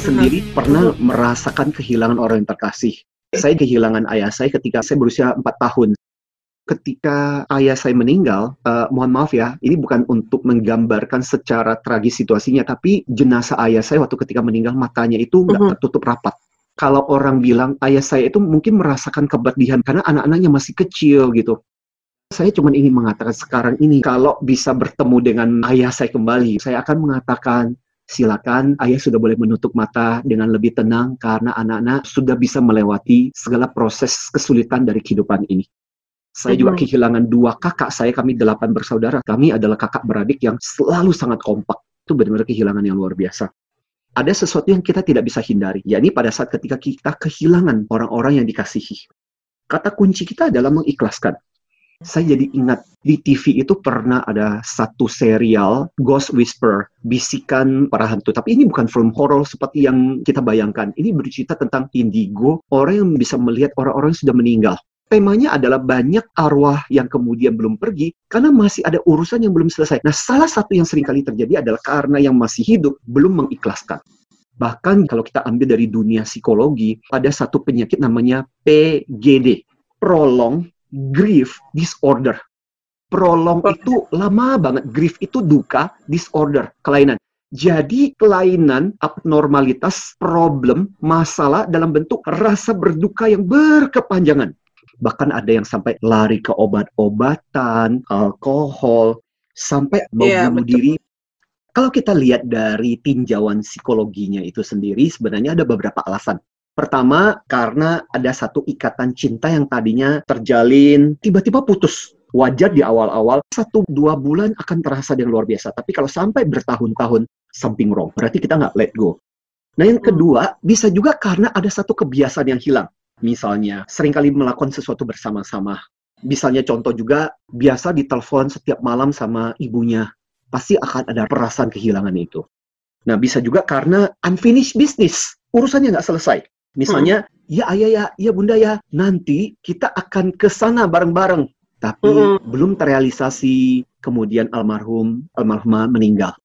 Saya sendiri pernah merasakan kehilangan orang yang terkasih. Saya kehilangan ayah saya ketika saya berusia 4 tahun. Ketika ayah saya meninggal, uh, mohon maaf ya, ini bukan untuk menggambarkan secara tragis situasinya, tapi jenazah ayah saya waktu ketika meninggal matanya itu nggak Mhm. tertutup rapat. Kalau orang bilang ayah saya itu mungkin merasakan kepedihan karena anak-anaknya masih kecil gitu. Saya cuma ingin mengatakan sekarang ini kalau bisa bertemu dengan ayah saya kembali, saya akan mengatakan silakan ayah sudah boleh menutup mata dengan lebih tenang karena anak-anak sudah bisa melewati segala proses kesulitan dari kehidupan ini. Saya juga kehilangan dua kakak saya, kami delapan bersaudara. Kami adalah kakak beradik yang selalu sangat kompak. Itu benar-benar kehilangan yang luar biasa. Ada sesuatu yang kita tidak bisa hindari, yakni pada saat ketika kita kehilangan orang-orang yang dikasihi. Kata kunci kita adalah mengikhlaskan. Saya jadi ingat di TV itu pernah ada satu serial Ghost Whisper, bisikan para hantu. Tapi ini bukan film horor seperti yang kita bayangkan. Ini bercerita tentang indigo, orang yang bisa melihat orang-orang yang sudah meninggal. Temanya adalah banyak arwah yang kemudian belum pergi karena masih ada urusan yang belum selesai. Nah, salah satu yang sering kali terjadi adalah karena yang masih hidup belum mengikhlaskan. Bahkan kalau kita ambil dari dunia psikologi, ada satu penyakit namanya PGD, Prolonged Grief Disorder. Prolong itu lama banget. Grief itu duka, disorder, kelainan. Jadi kelainan, abnormalitas, problem, masalah dalam bentuk rasa berduka yang berkepanjangan. Bahkan ada yang sampai lari ke obat-obatan, alkohol, sampai mau Iya, bunuh betul. diri. Kalau kita lihat dari tinjauan psikologinya itu sendiri, sebenarnya ada beberapa alasan. Pertama, karena ada satu ikatan cinta yang tadinya terjalin, tiba-tiba putus. Wajar di awal-awal, satu dua bulan akan terasa yang luar biasa. Tapi kalau sampai bertahun-tahun, something wrong. Berarti kita nggak let go. Nah yang kedua, bisa juga karena ada satu kebiasaan yang hilang. Misalnya, sering kali melakukan sesuatu bersama-sama. Misalnya contoh juga, biasa ditelepon setiap malam sama ibunya. Pasti akan ada perasaan kehilangan itu. Nah, bisa juga karena unfinished business. Urusannya nggak selesai. Misalnya, ya ayah ya, ya bunda ya, nanti kita akan ke sana bareng-bareng. Tapi Mm-mm. belum terrealisasi, kemudian almarhum, almarhumah meninggal.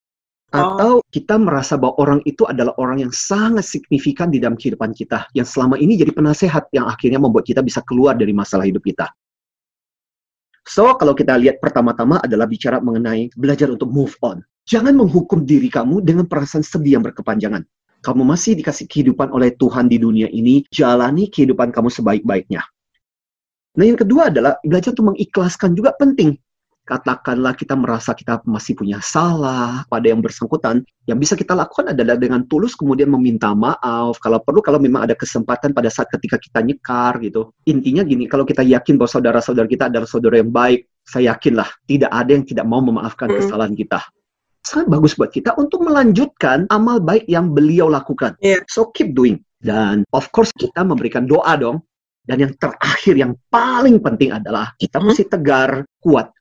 Atau kita merasa bahwa orang itu adalah orang yang sangat signifikan di dalam kehidupan kita, yang selama ini jadi penasehat yang akhirnya membuat kita bisa keluar dari masalah hidup kita. So, kalau kita lihat pertama-tama adalah bicara mengenai belajar untuk move on. Jangan menghukum diri kamu dengan perasaan sedih yang berkepanjangan. Kamu masih dikasih kehidupan oleh Tuhan di dunia ini, jalani kehidupan kamu sebaik-baiknya. Nah, yang kedua adalah belajar untuk mengikhlaskan juga penting. Katakanlah kita merasa kita masih punya salah pada yang bersangkutan, yang bisa kita lakukan adalah dengan tulus kemudian meminta maaf. Kalau perlu, kalau memang ada kesempatan pada saat ketika kita nyekar gitu. Intinya gini, kalau kita yakin bahwa saudara-saudara kita adalah saudara yang baik, saya yakinlah tidak ada yang tidak mau memaafkan Mm. kesalahan kita. Sangat bagus buat kita untuk melanjutkan amal baik yang beliau lakukan. Iya. So keep doing. Dan of course kita memberikan doa dong. Dan yang terakhir yang paling penting adalah kita mesti tegar, kuat.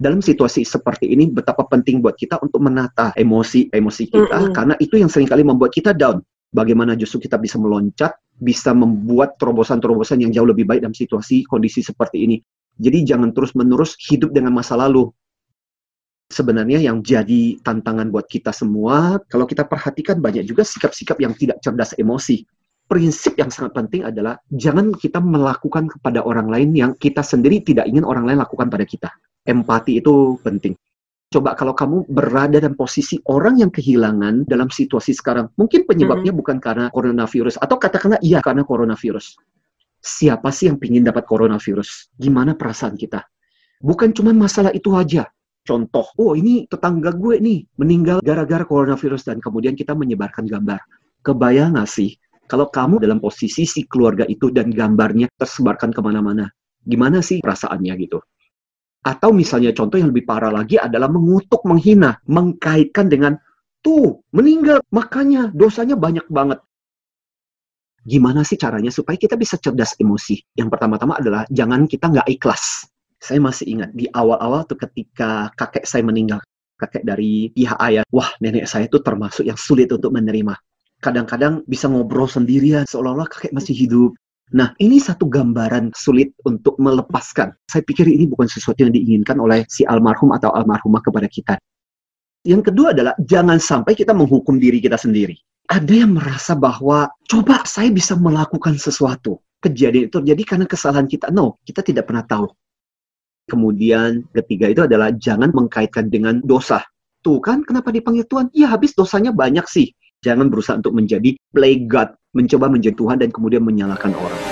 Dalam situasi seperti ini betapa penting buat kita untuk menata emosi-emosi kita Mm-mm. karena itu yang sering kali membuat kita down. Bagaimana justru kita bisa meloncat, bisa membuat terobosan-terobosan yang jauh lebih baik dalam situasi kondisi seperti ini. Jadi jangan terus-menerus hidup dengan masa lalu. Sebenarnya yang jadi tantangan buat kita semua, kalau kita perhatikan banyak juga sikap-sikap yang tidak cerdas emosi. Prinsip yang sangat penting adalah jangan kita melakukan kepada orang lain yang kita sendiri tidak ingin orang lain lakukan pada kita. Empati itu penting. Coba kalau kamu berada dalam posisi orang yang kehilangan dalam situasi sekarang, mungkin penyebabnya bukan karena coronavirus atau katakanlah iya karena coronavirus. Siapa sih yang ingin dapat coronavirus? Gimana perasaan kita? Bukan cuma masalah itu aja. Contoh, oh ini tetangga gue nih meninggal gara-gara coronavirus dan kemudian kita menyebarkan gambar. Kebayang nggak sih kalau kamu dalam posisi si keluarga itu dan gambarnya tersebarkan ke mana-mana? Gimana sih perasaannya gitu? Atau misalnya contoh yang lebih parah lagi adalah mengutuk, menghina, mengkaitkan dengan tuh meninggal, makanya dosanya banyak banget. Gimana sih caranya supaya kita bisa cerdas emosi? Yang pertama-tama adalah jangan kita nggak ikhlas. Saya masih ingat di awal-awal tuh ketika kakek saya meninggal, kakek dari pihak ayah, wah nenek saya itu termasuk yang sulit untuk menerima. Kadang-kadang bisa ngobrol sendirian, seolah-olah kakek masih hidup. Nah, ini satu gambaran sulit untuk melepaskan. Saya pikir ini bukan sesuatu yang diinginkan oleh si almarhum atau almarhumah kepada kita. Yang kedua adalah jangan sampai kita menghukum diri kita sendiri. ada yang merasa bahwa coba saya bisa melakukan sesuatu. Kejadian itu terjadi karena kesalahan kita. No, kita tidak pernah tahu. Kemudian ketiga itu adalah jangan mengkaitkan dengan dosa. Tuh kan kenapa dipanggil Tuhan? Ya habis dosanya banyak sih. Jangan berusaha untuk menjadi play God, mencoba menjadi Tuhan dan kemudian menyalahkan orang.